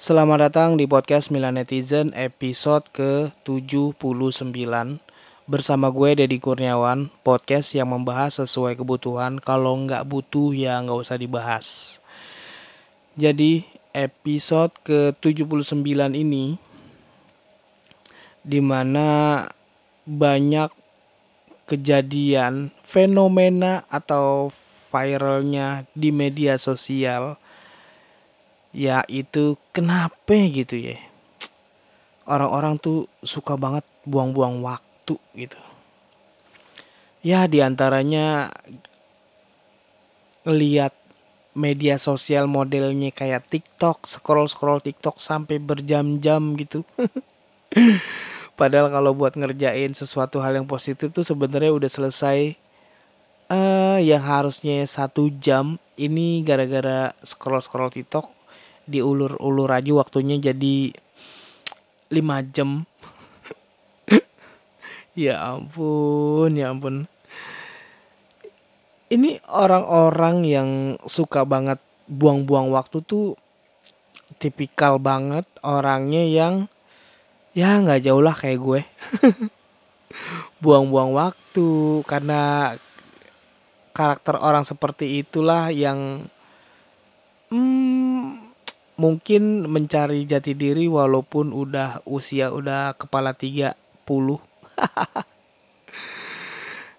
Selamat datang di podcast Milan Netizen episode ke-79 Bersama gue Deddy Kurniawan Podcast yang membahas sesuai kebutuhan. Kalau nggak butuh ya nggak usah dibahas. Jadi episode ke-79 ini Di mana banyak kejadian fenomena atau viralnya di media sosial ya itu kenapa gitu ya? Orang-orang tuh suka banget buang-buang waktu gitu. Ya di antaranya lihat media sosial modelnya kayak TikTok scroll scroll TikTok sampai berjam-jam gitu. Padahal kalau buat ngerjain sesuatu hal yang positif tuh sebenarnya udah selesai. Uh, yang harusnya satu jam ini gara-gara scroll scroll TikTok diulur-ulur aja waktunya jadi lima jam. Ya ampun ya ampun. Ini orang-orang yang suka banget buang-buang waktu tuh tipikal banget orangnya yang ya nggak jauh lah kayak gue. Buang-buang waktu karena karakter orang seperti itulah yang hmm, mungkin mencari jati diri walaupun udah usia udah kepala 30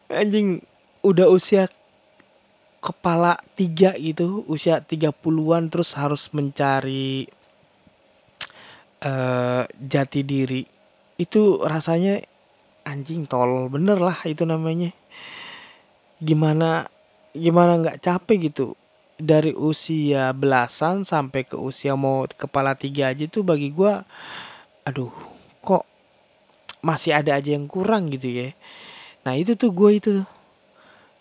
anjing udah usia kepala tiga gitu usia 30-an terus harus mencari uh, jati diri. Itu rasanya anjing tol bener lah itu namanya. Gimana gimana nggak capek gitu dari usia belasan sampai ke usia mau kepala tiga aja tuh bagi gue aduh kok masih ada aja yang kurang gitu ya. Nah itu tuh gue itu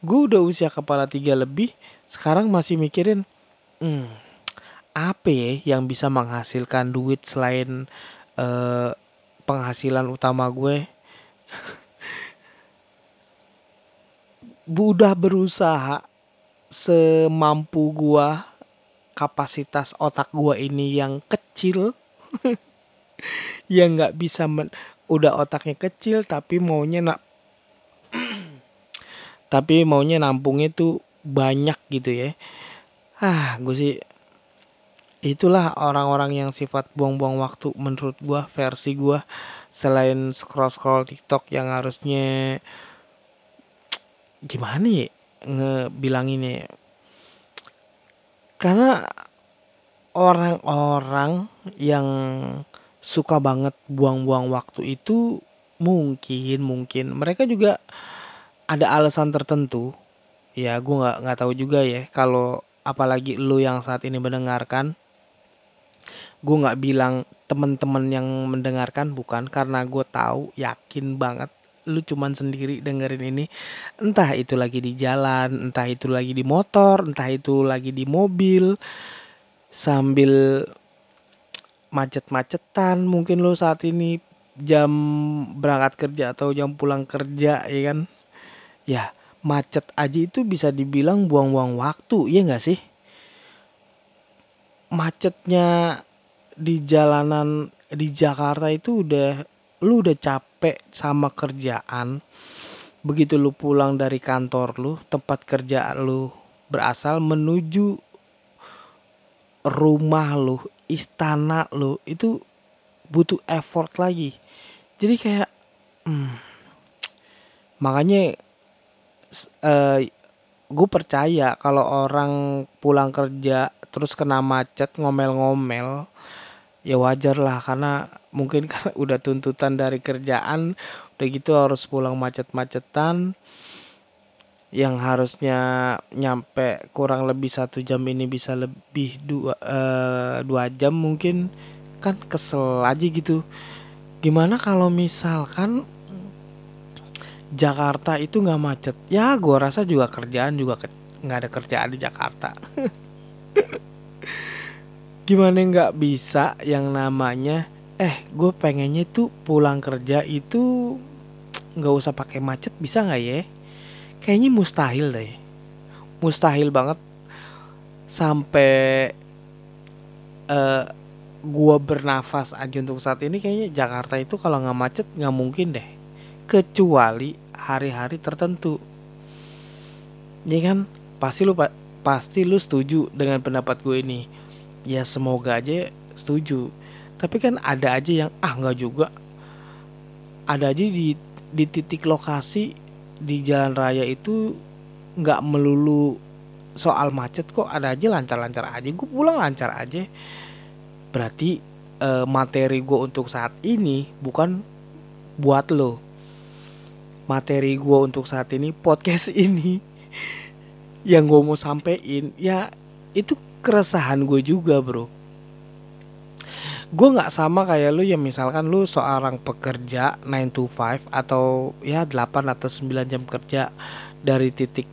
gue udah usia kepala tiga lebih sekarang masih mikirin hmm, apa ya yang bisa menghasilkan duit selain uh, penghasilan utama gue udah berusaha semampu gua kapasitas otak gua ini yang kecil yang nggak bisa men udah otaknya kecil tapi maunya nak tapi maunya nampungnya tuh banyak gitu ya. Ah gue sih itulah orang-orang yang sifat buang-buang waktu menurut gua versi gua selain scroll scroll TikTok yang harusnya gimana ya ngebilanginnya karena orang-orang yang suka banget buang-buang waktu itu mungkin mungkin mereka juga ada alasan tertentu. Ya gue nggak nggak tahu juga ya. Kalau apalagi lu yang saat ini mendengarkan gue nggak bilang teman-teman yang mendengarkan bukan. Karena gue tahu yakin banget lu cuman sendiri dengerin ini entah itu lagi di jalan entah itu lagi di motor entah itu lagi di mobil sambil macet-macetan mungkin lu saat ini jam berangkat kerja atau jam pulang kerja ya kan? Ya macet aja itu bisa dibilang buang-buang waktu ya nggak sih? Macetnya di jalanan di Jakarta itu udah lu udah capek sama kerjaan begitu lu pulang dari kantor lu tempat kerja lu berasal menuju rumah lu istana lu itu butuh effort lagi. Jadi kayak hmm, makanya uh, eh, gue percaya kalau orang pulang kerja terus kena macet ngomel-ngomel ya wajar lah karena mungkin karena udah tuntutan dari kerjaan udah gitu harus pulang macet-macetan. Yang harusnya nyampe kurang lebih satu jam ini bisa lebih dua uh, dua jam mungkin kan kesel aja gitu. Gimana kalau misalkan Jakarta itu nggak macet? Ya gue rasa juga kerjaan juga nggak ada kerjaan di Jakarta gimana nggak bisa yang namanya eh gue pengennya tuh pulang kerja itu nggak usah pakai macet bisa nggak ya? Kayaknya mustahil deh. Mustahil banget. Sampai uh, gua bernafas aja untuk saat ini kayaknya Jakarta itu kalau nggak macet nggak mungkin deh. Kecuali hari-hari tertentu. Ya kan? Pasti lu pasti lu setuju dengan pendapat gue ini ya semoga aja setuju. Tapi kan ada aja yang ah nggak juga. Ada aja di di titik lokasi di jalan raya itu nggak melulu soal macet kok ada aja lancar-lancar aja. Gue pulang lancar aja. Berarti e, materi gue untuk saat ini bukan buat lo. Materi gue untuk saat ini podcast ini yang gue mau sampein ya itu keresahan gue juga bro. Gue nggak sama kayak lu ya misalkan lu seorang pekerja 9 to 5 atau ya 8 atau 9 jam kerja dari titik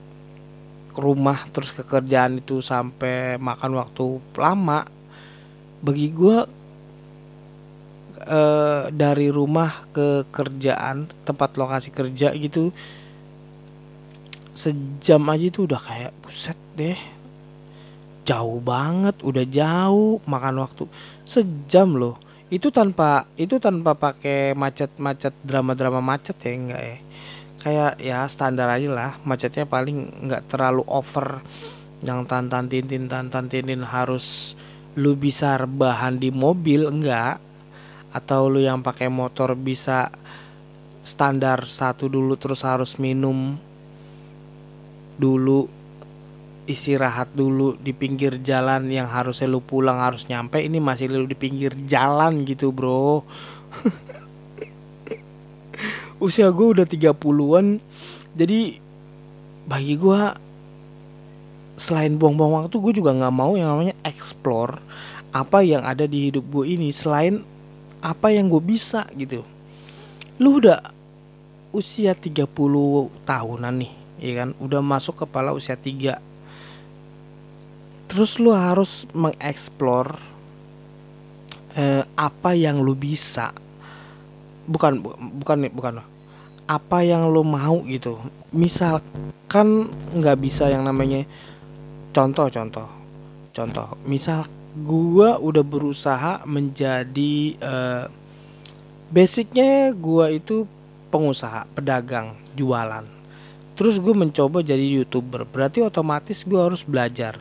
rumah terus ke kerjaan itu sampai makan waktu lama bagi gue eh, dari rumah ke kerjaan tempat lokasi kerja gitu sejam aja itu udah kayak buset deh jauh banget udah jauh makan waktu. Sejam loh. Itu tanpa itu tanpa pakai macet-macet drama-drama macet ya enggak ya? Kayak ya standar aja lah macetnya paling nggak terlalu over. Yang tantan tintin tantan tintin harus lu bisa rebahan di mobil enggak. Atau lu yang pakai motor bisa standar satu dulu terus harus minum dulu istirahat dulu di pinggir jalan yang harusnya lu pulang harus nyampe ini masih lu di pinggir jalan gitu bro. Usia gue udah 30-an jadi bagi gue selain buang-buang waktu gue juga nggak mau yang namanya explore apa yang ada di hidup gue ini selain apa yang gue bisa gitu. Lu udah usia 30 tahunan nih ya kan? Udah masuk kepala usia 3 terus lu harus mengeksplor eh, apa yang lu bisa. Bukan bukan bukan apa yang lu mau gitu. Misalkan nggak bisa yang namanya contoh contoh contoh. Misal gua udah berusaha menjadi eh, basicnya gua itu pengusaha pedagang jualan. Terus gue mencoba jadi youtuber. Berarti otomatis gue harus belajar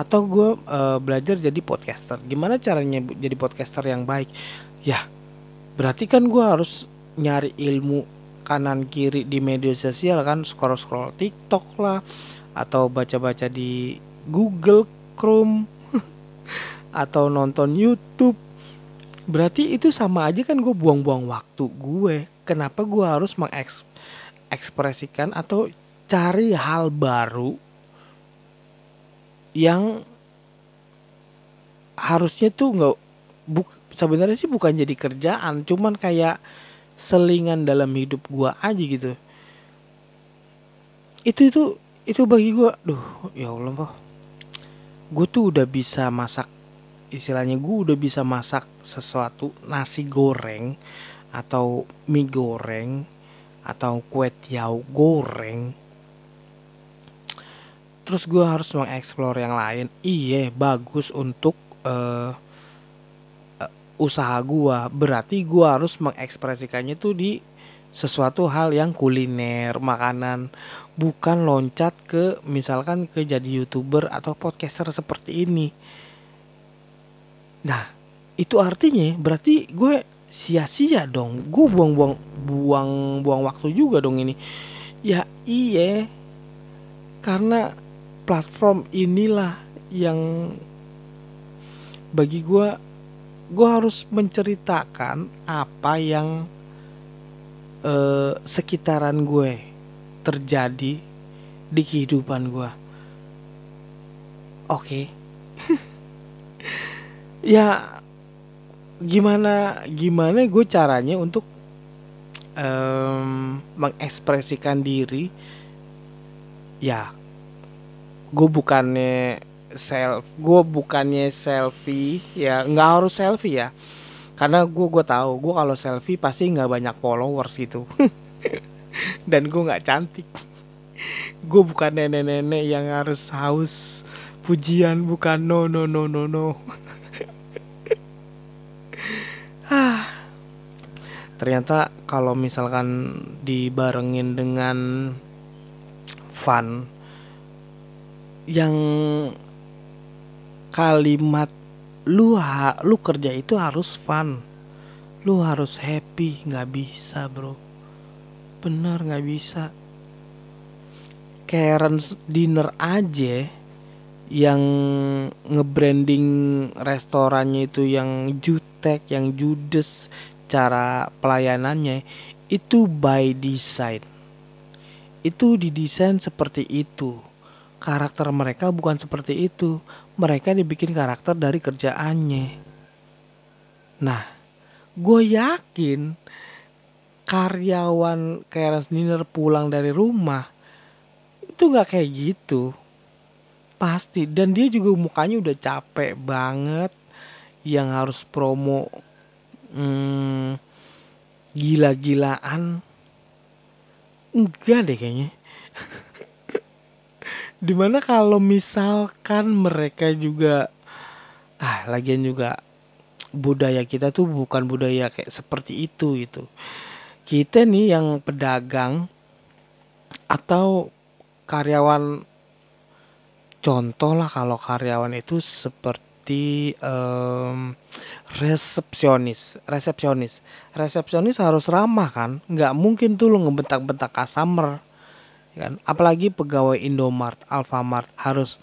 atau gue uh, belajar jadi podcaster. Gimana caranya jadi podcaster yang baik? Ya berarti kan gue harus nyari ilmu kanan kiri di media sosial kan. Scroll scroll TikTok lah atau baca baca di Google Chrome atau nonton YouTube. Berarti itu sama aja kan gue buang-buang waktu gue. Kenapa gue harus mengekspresikan atau cari hal baru yang harusnya tuh nggak buk sebenarnya sih bukan jadi kerjaan cuman kayak selingan dalam hidup gua aja gitu. Itu itu itu bagi gua duh ya allah kok gue tuh udah bisa masak istilahnya gue udah bisa masak sesuatu nasi goreng atau mie goreng atau kue tiaw goreng terus gue harus mengeksplor yang lain. Iya bagus untuk uh, uh, usaha gue berarti gue harus mengekspresikannya tuh di sesuatu hal yang kuliner makanan. Bukan loncat ke misalkan ke jadi youtuber atau podcaster seperti ini. Nah itu artinya berarti gue sia-sia dong. Gue buang-buang buang-buang waktu juga dong ini. Ya iya. Karena platform inilah yang bagi gue gue harus menceritakan apa yang eh, sekitaran gue terjadi di kehidupan gue oke okay. ya gimana gimana gue caranya untuk um, mengekspresikan diri ya gue bukannya self gue bukannya selfie ya nggak harus selfie ya. Karena gue gue tahu gue kalau selfie pasti nggak banyak followers gitu. Dan gue nggak cantik. Gue bukan nenek-nenek yang harus haus pujian bukan no no no no no. Ah. Ternyata kalau misalkan dibarengin dengan fun yang kalimat lu ha, lu kerja itu harus fun lu harus happy nggak bisa bro bener nggak bisa Karen's dinner aja yang ngebranding restorannya itu yang jutek, yang judes, cara pelayanannya itu by design. Itu didesain seperti itu. Karakter mereka bukan seperti itu. Mereka dibikin karakter dari kerjaannya. Nah, gue yakin karyawan Karen Dinner pulang dari rumah itu nggak kayak gitu. Pasti. Dan dia juga mukanya udah capek banget. Yang harus promo hmm, gila-gilaan. Enggak deh kayaknya di mana kalau misalkan mereka juga ah lagian juga budaya kita tuh bukan budaya kayak seperti itu itu kita nih yang pedagang atau karyawan contoh lah kalau karyawan itu seperti um, resepsionis resepsionis. Resepsionis harus ramah kan? Nggak mungkin tuh lo ngebentak-bentak customer kan? Apalagi pegawai Indomart Alfamart harus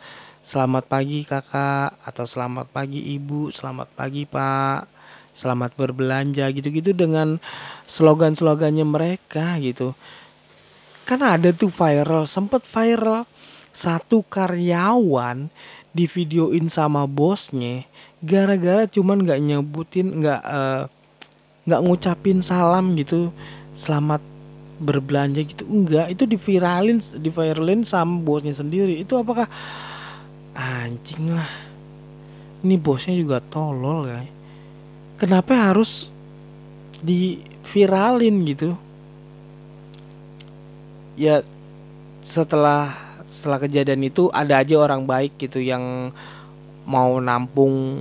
selamat pagi kakak atau selamat pagi ibu selamat pagi pak selamat berbelanja gitu-gitu dengan slogan-slogannya mereka gitu. Kan ada tuh viral sempet viral satu karyawan di videoin sama bosnya gara-gara cuman nggak nyebutin nggak eh, nggak uh, ngucapin salam gitu selamat berbelanja gitu. Enggak itu diviralin diviralin sama bosnya sendiri. Itu apakah anjing lah. Ini bosnya juga tolol ya. Kenapa harus diviralin gitu? Ya setelah setelah kejadian itu ada aja orang baik gitu yang mau nampung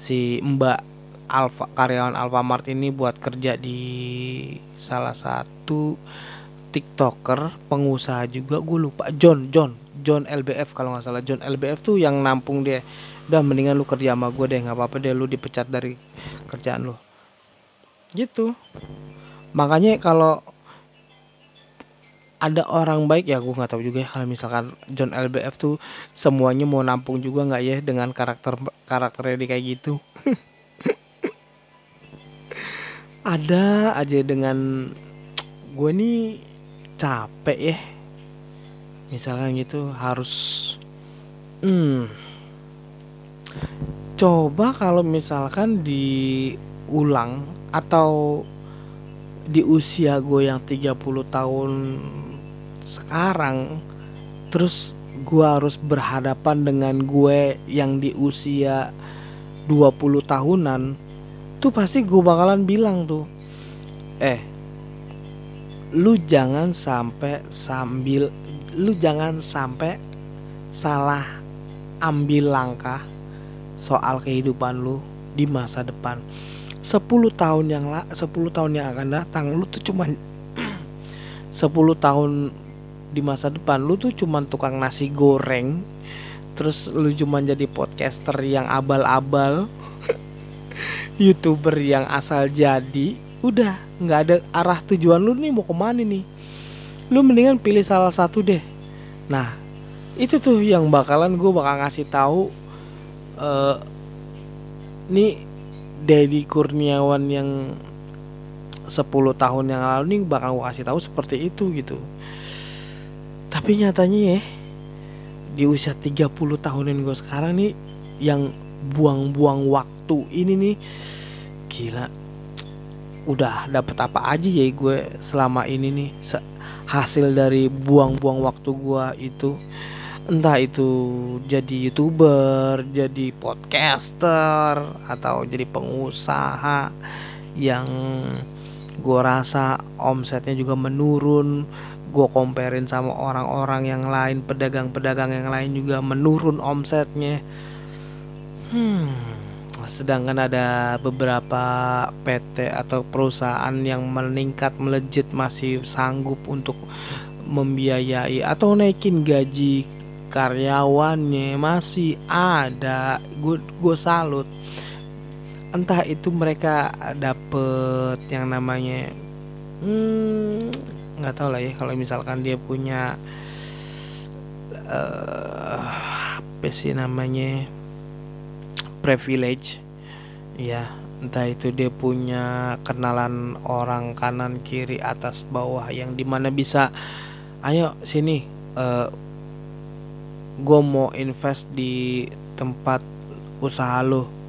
si Mbak Alfa karyawan Alfamart ini buat kerja di salah satu TikToker pengusaha juga. Gue lupa. John John John LBF kalau nggak salah. John LBF tuh yang nampung dia. Udah mendingan lu kerja sama gue deh. Nggak apa-apa deh lu dipecat dari kerjaan lu. Gitu. Makanya kalau ada orang baik ya gue nggak tahu juga ya kalau misalkan John LBF tuh semuanya mau nampung juga nggak ya dengan karakter karakternya di kayak gitu ada aja dengan gue nih capek ya. Misalkan gitu harus hmm. Coba kalau misalkan diulang atau di usia gue yang 30 tahun sekarang terus gue harus berhadapan dengan gue yang di usia 20 tahunan tuh pasti gue bakalan bilang tuh eh lu jangan sampai sambil lu jangan sampai salah ambil langkah soal kehidupan lu di masa depan. 10 tahun yang la 10 tahun yang akan datang lu tuh cuman 10 tahun di masa depan lu tuh cuman tukang nasi goreng terus lu cuma jadi podcaster yang abal-abal youtuber yang asal jadi udah nggak ada arah tujuan lu nih mau ke mana nih. Lu mendingan pilih salah satu deh. Nah itu tuh yang bakalan gue bakal ngasih tahu uh, nih Dedi Kurniawan yang 10 tahun yang lalu nih bakal gue kasih tahu seperti itu gitu. Tapi nyatanya ya di usia 30 tahunan gue sekarang nih yang buang-buang waktu ini nih. Gila. Udah dapet apa aja ya gue selama ini nih. Hasil dari buang-buang waktu gue itu. Entah itu jadi youtuber jadi podcaster atau jadi pengusaha yang gue rasa omsetnya juga menurun. Gue comparein sama orang-orang yang lain pedagang-pedagang yang lain juga menurun omsetnya. Hmm sedangkan ada beberapa PT atau perusahaan yang meningkat melejit masih sanggup untuk membiayai atau naikin gaji karyawannya masih ada. Gue salut. Entah itu mereka dapet yang namanya hmm, nggak tahu lah ya kalau misalkan dia punya uh, apa sih namanya privilege. Ya entah itu dia punya kenalan orang kanan kiri atas bawah yang di mana bisa ayo sini uh, eh, gue mau invest di tempat usaha lo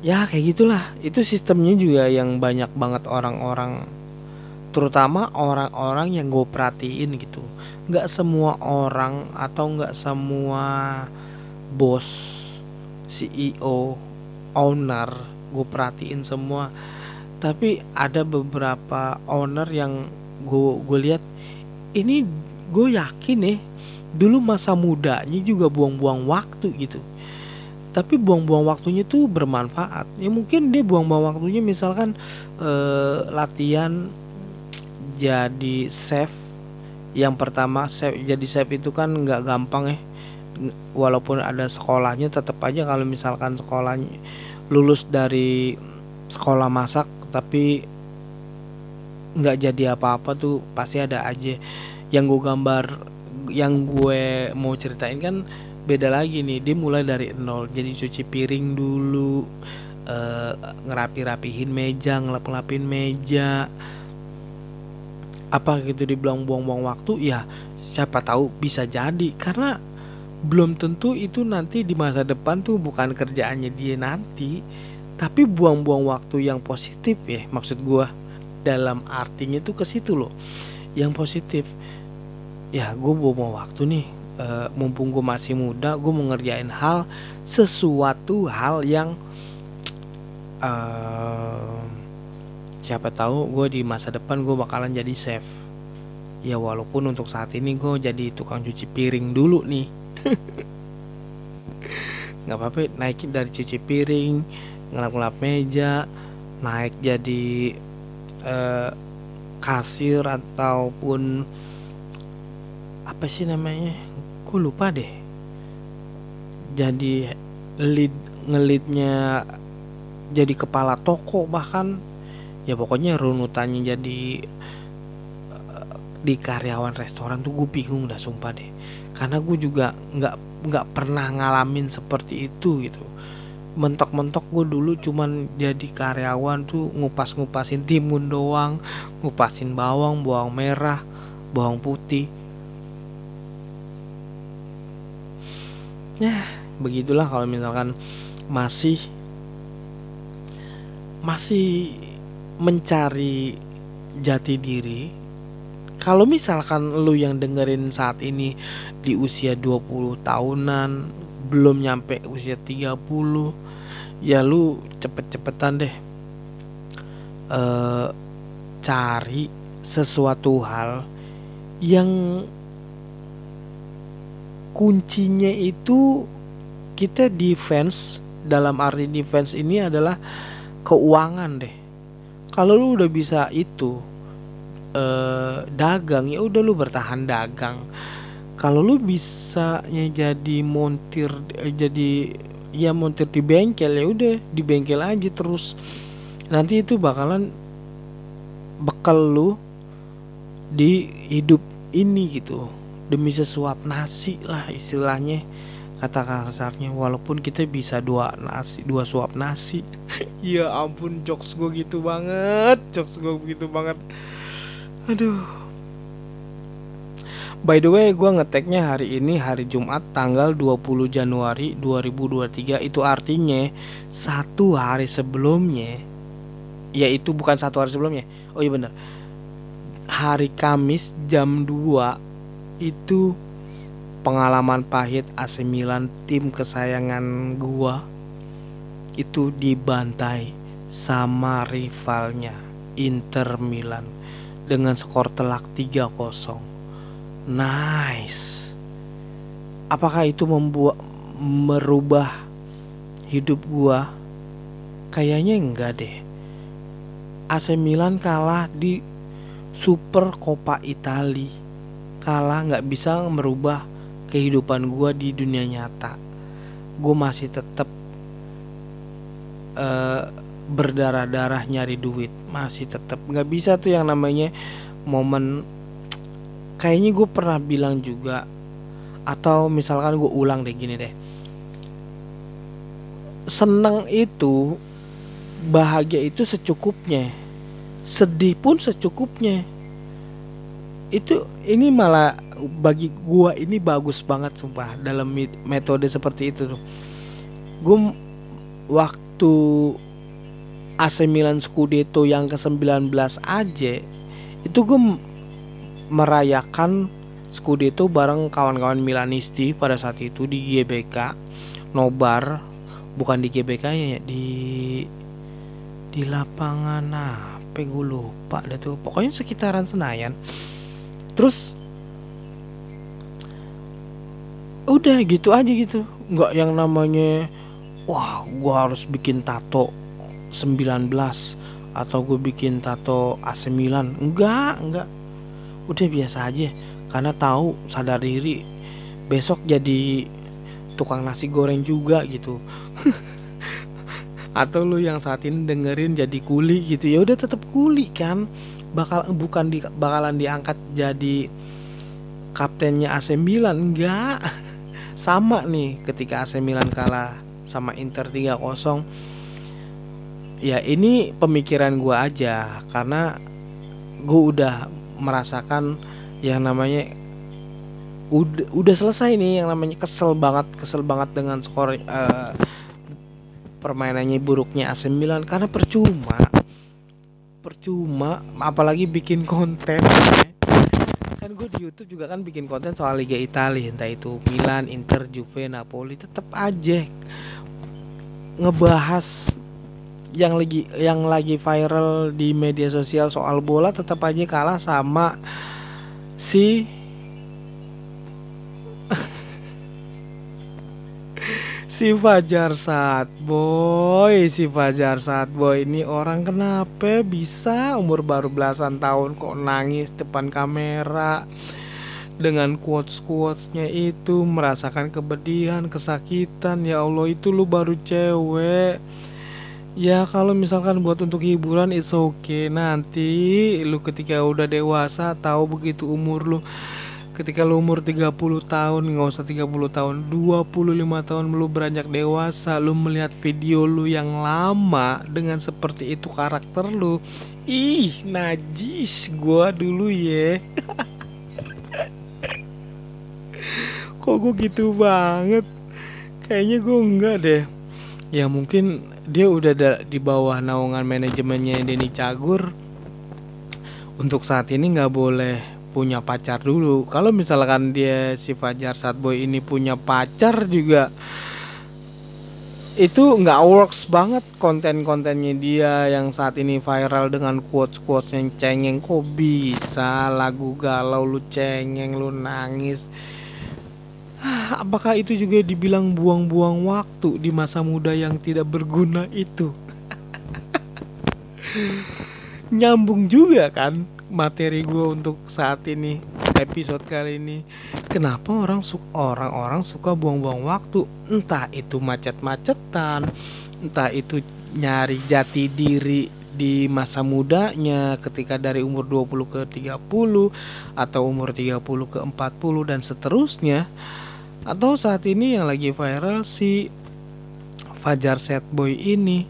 ya kayak gitulah. Itu sistemnya juga yang banyak banget orang-orang terutama orang-orang yang gue perhatiin gitu. Nggak semua orang atau nggak semua bos CEO owner gue perhatiin semua. Tapi ada beberapa owner yang gue gue lihat ini gue yakin nih dulu masa mudanya juga buang-buang waktu gitu. Tapi buang-buang waktunya tuh bermanfaat. Ya mungkin dia buang-buang waktunya misalkan eh, latihan jadi chef. Yang pertama chef jadi chef itu kan nggak gampang ya walaupun ada sekolahnya tetap aja kalau misalkan sekolahnya lulus dari sekolah masak tapi nggak jadi apa-apa tuh pasti ada aja. Yang gue gambar yang gue mau ceritain kan beda lagi nih dia mulai dari nol jadi cuci piring dulu uh, ngerapi-rapihin meja ngelap-ngelapin meja. Apa gitu dibilang buang-buang waktu ya siapa tahu bisa jadi. Karena belum tentu itu nanti di masa depan tuh bukan kerjaannya dia nanti tapi buang-buang waktu yang positif ya maksud gue dalam artinya tuh ke situ loh yang positif. Ya gue mau waktu nih e, mumpung gue masih muda gue mau ngerjain hal sesuatu hal yang e, siapa tahu gue di masa depan gue bakalan jadi chef. Ya walaupun untuk saat ini gue jadi tukang cuci piring dulu nih nggak apa-apa naikin dari cuci piring ngelap-ngelap meja naik jadi eh, kasir ataupun apa sih namanya? Aku lupa deh. Jadi lead ngelidnya jadi kepala toko bahkan. Ya pokoknya runutannya jadi uh, di karyawan restoran tuh gue bingung dah sumpah deh karena gue juga nggak nggak pernah ngalamin seperti itu gitu. Mentok-mentok gue dulu cuman jadi karyawan tuh ngupas-ngupasin timun doang ngupasin bawang bawang merah bawang putih. Ya begitulah kalau misalkan masih masih mencari jati diri kalau misalkan lu yang dengerin saat ini di usia 20 tahunan belum nyampe usia 30 ya lu cepet-cepetan deh uh, cari sesuatu hal yang kuncinya itu kita defense dalam arti defense ini adalah keuangan deh. Kalau lu udah bisa itu uh, dagang ya udah lu bertahan dagang. Kalau lu bisa jadi montir eh, jadi ya montir di bengkel ya udah di bengkel aja terus. Nanti itu bakalan bekal lu di hidup ini gitu. Demi sesuap nasi lah istilahnya kata kasarnya walaupun kita bisa dua nasi dua suap nasi. Ya ampun jokes gue gitu banget jokes gue gitu banget aduh. By the way, gue ngeteknya hari ini hari Jumat tanggal 20 Januari 2023 Itu artinya satu hari sebelumnya Yaitu bukan satu hari sebelumnya. Oh iya bener. Hari Kamis jam 2 Itu pengalaman pahit AC Milan tim kesayangan gua Itu dibantai sama rivalnya Inter Milan Dengan skor telak 3-0 Nice. Apakah itu membuat merubah hidup gua? Kayaknya enggak deh. AC Milan kalah di Super Coppa Italia. Kalah nggak bisa merubah kehidupan gua di dunia nyata. Gue masih tetap uh, berdarah-darah nyari duit. Masih tetap nggak bisa tuh yang namanya momen. Kayaknya gue pernah bilang juga atau misalkan gue ulang deh gini deh. Seneng itu bahagia itu secukupnya. Sedih pun secukupnya. Itu ini malah bagi gua ini bagus banget sumpah dalam metode seperti itu tuh. Gua waktu AC Milan Scudetto yang ke-19 aja itu gue merayakan Scudetto bareng kawan-kawan Milanisti pada saat itu di GBK Nobar bukan di GBK ya di di lapangan apa gue lupa deh tuh pokoknya sekitaran Senayan. Terus udah gitu aja gitu nggak yang namanya wah gue harus bikin tato 19 atau gue bikin tato AC Milan enggak enggak. Udah biasa aja karena tahu sadar diri. Besok jadi tukang nasi goreng juga gitu. Atau lu yang saat ini dengerin jadi kuli gitu. Ya udah tetap kuli kan. Bakal bukan di bakalan diangkat jadi kaptennya AC Milan enggak. Sama nih ketika AC Milan kalah sama Inter 3-0 ya ini pemikiran gue aja karena gue udah merasakan yang namanya udah udah selesai nih yang namanya kesel banget kesel banget dengan skor uh, permainannya buruknya AC Milan karena percuma percuma apalagi bikin konten kan gue di YouTube juga kan bikin konten soal Liga Italia entah itu Milan, Inter, Juve, Napoli tetap aja ngebahas yang lagi yang lagi viral di media sosial soal bola tetap aja kalah sama si si Fajar saat boy si Fajar saat boy ini orang kenapa bisa umur baru belasan tahun kok nangis depan kamera? Dengan quotes quotesnya itu merasakan kebedihan kesakitan. Ya Allah itu lu baru cewek ya kalau misalkan buat untuk hiburan it's okay. Nanti lu ketika udah dewasa tahu begitu umur lu. Ketika lu umur 30 tahun nggak usah 30 tahun 25 tahun lu beranjak dewasa lu melihat video lu yang lama dengan seperti itu karakter lu ih najis gua dulu ya kok gue gitu banget? Kayaknya gue enggak deh ya mungkin dia udah ada di bawah naungan manajemennya Denny Cagur. Untuk saat ini nggak boleh punya pacar dulu. Kalau misalkan dia si Fajar Boy ini punya pacar juga itu nggak works banget konten-kontennya dia yang saat ini viral dengan quotes-quotes yang cengeng. Kok bisa lagu galau lu cengeng lu nangis apakah itu juga dibilang buang-buang waktu di masa muda yang tidak berguna itu? Nyambung juga kan materi gue untuk saat ini episode kali ini. Kenapa orang su orang-orang suka buang-buang waktu? Entah itu macet-macetan entah itu nyari jati diri di masa mudanya ketika dari umur 20 ke 30 atau umur 30 ke 40 dan seterusnya atau saat ini yang lagi viral si Fajar Set Boy ini.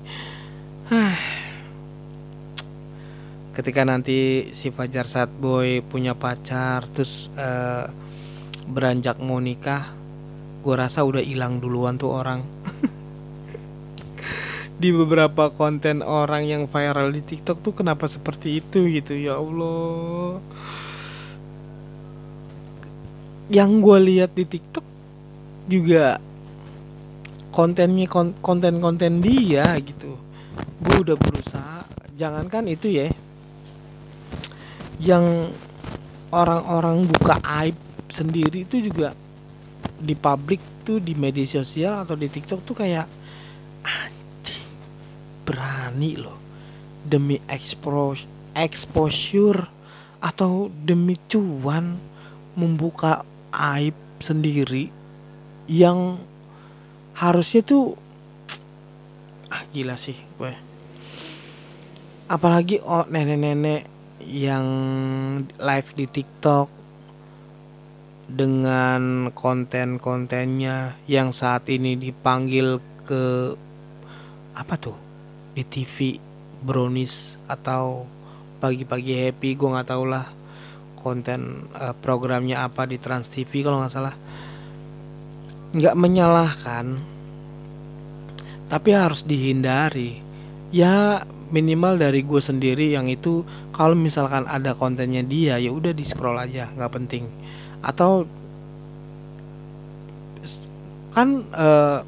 Ketika nanti si Fajar Boy punya pacar terus uh, beranjak mau nikah gue rasa udah hilang duluan tuh orang. Di beberapa konten orang yang viral di TikTok tuh kenapa seperti itu gitu ya Allah. Yang gue lihat di TikTok juga kontennya konten-konten dia gitu. Gue udah berusaha. Jangankan itu ya yang orang-orang buka aib sendiri itu juga di publik tuh di media sosial atau di TikTok tuh kayak berani loh demi expose exposure atau demi cuan membuka aib sendiri yang harusnya tuh ah gila sih gue. Apalagi oh nenek-nenek yang live di TikTok dengan konten-kontennya yang saat ini dipanggil ke apa tuh? Di TV brownies atau pagi-pagi happy gue nggak tahu lah konten uh, programnya apa di Trans TV kalau nggak salah nggak menyalahkan. Tapi harus dihindari. Ya minimal dari gue sendiri yang itu kalau misalkan ada kontennya dia ya udah di scroll aja nggak penting. Atau kan uh,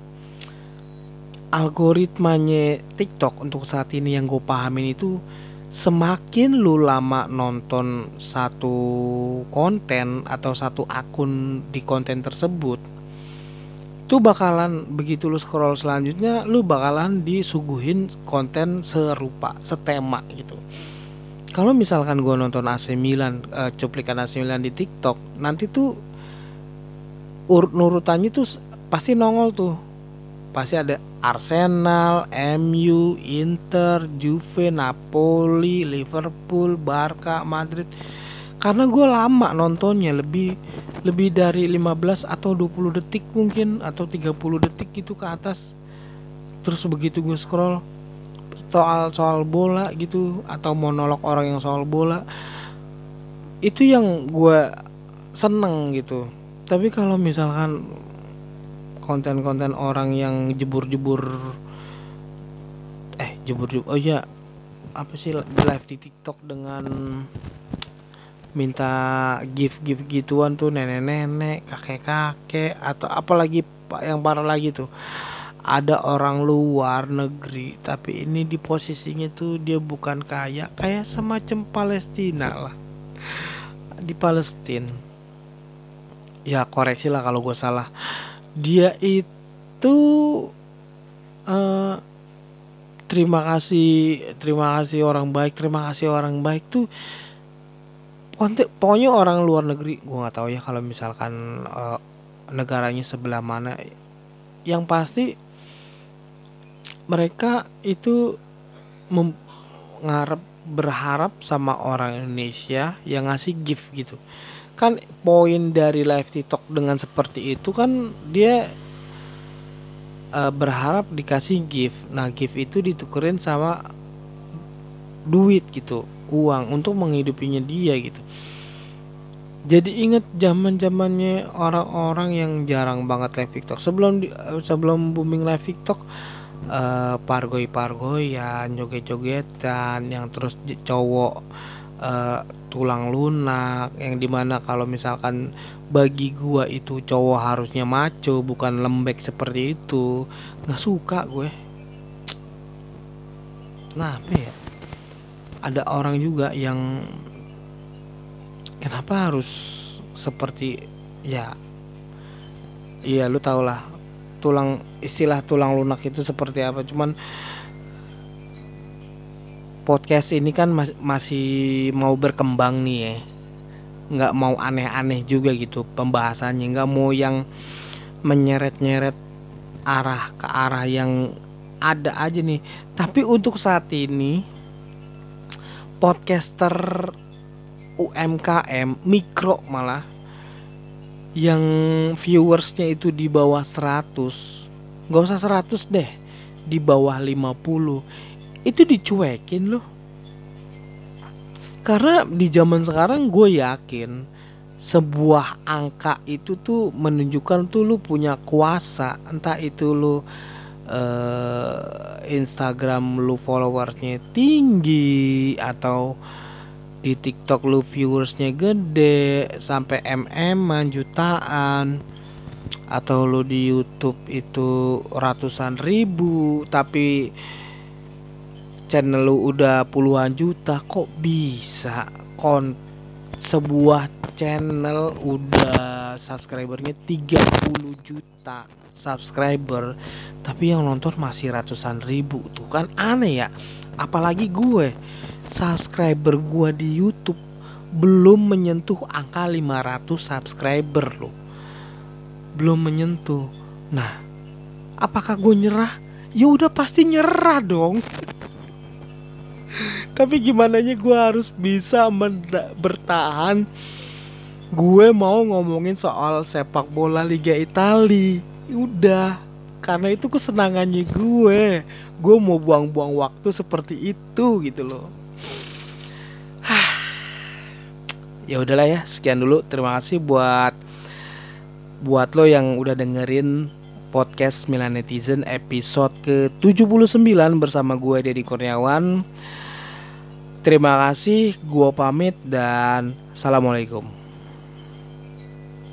algoritmanya TikTok untuk saat ini yang gue pahamin itu semakin lu lama nonton satu konten atau satu akun di konten tersebut itu bakalan begitu lu scroll selanjutnya lu bakalan disuguhin konten serupa setema gitu kalau misalkan gue nonton AC Milan uh, cuplikan AC Milan di TikTok nanti tuh urut nurutannya tuh pasti nongol tuh pasti ada Arsenal, MU, Inter, Juve, Napoli, Liverpool, Barca, Madrid. Karena gue lama nontonnya lebih lebih dari 15 atau 20 detik mungkin atau 30 detik gitu ke atas. Terus begitu gue scroll soal soal bola gitu atau monolog orang yang soal bola itu yang gue seneng gitu. Tapi kalau misalkan konten-konten orang yang jebur-jebur eh jebur-jebur oh ya apa sih live di TikTok dengan minta gift-gift gituan tuh nenek-nenek, kakek-kakek atau apalagi yang parah lagi tuh. Ada orang luar negeri tapi ini di posisinya tuh dia bukan kaya kayak semacam Palestina lah. Di Palestina. Ya koreksi lah kalau gue salah. Dia itu uh, terima kasih terima kasih orang baik terima kasih orang baik tuh pokoknya orang luar negeri gue nggak tahu ya kalau misalkan uh, negaranya sebelah mana yang pasti mereka itu ngarep berharap sama orang Indonesia yang ngasih gift gitu kan poin dari live TikTok dengan seperti itu kan dia uh, berharap dikasih gift. Nah, gift itu ditukerin sama duit gitu, uang untuk menghidupinya dia gitu. Jadi inget zaman zamannya orang-orang yang jarang banget live TikTok. Sebelum uh, sebelum booming live TikTok, uh, pargoy ya joget-jogetan, yang terus cowok uh, tulang lunak yang di mana kalau misalkan bagi gua itu cowok harusnya maco bukan lembek seperti itu nggak suka gue nah ada orang juga yang kenapa harus seperti ya iya lu tau lah tulang istilah tulang lunak itu seperti apa. Cuman podcast ini kan mas masih mau berkembang nih ya. Nggak mau aneh-aneh juga gitu pembahasannya. Nggak mau yang menyeret-nyeret arah ke arah yang ada aja nih. Tapi untuk saat ini podcaster UMKM mikro malah yang viewersnya itu di bawah 100 nggak usah 100 deh di bawah 50 itu dicuekin loh. Karena di zaman sekarang gue yakin sebuah angka itu tuh menunjukkan tuh lu punya kuasa. Entah itu lu uh, Instagram lu followersnya tinggi atau di TikTok lu viewersnya gede sampai mm jutaan. Atau lu di YouTube itu ratusan ribu tapi channel lu udah puluhan juta kok bisa? Kon sebuah channel udah subscribernya 30 juta subscriber. Tapi yang nonton masih ratusan ribu. Tuh kan aneh ya. Apalagi gue subscriber gue di YouTube belum menyentuh angka 500 subscriber loh. Belum menyentuh. Nah apakah gue nyerah? Ya udah pasti nyerah dong tapi gimana nya gue harus bisa bertahan? Gue mau ngomongin soal sepak bola Liga Italia. Udah karena itu kesenangannya gue. Gue mau buang-buang waktu seperti itu gitu loh. Ya udahlah ya sekian dulu. Terima kasih buat buat lo yang udah dengerin podcast Milan Netizen episode ke-79 bersama gue Deddy Kurniawan. Terima kasih, gue pamit dan Assalamualaikum.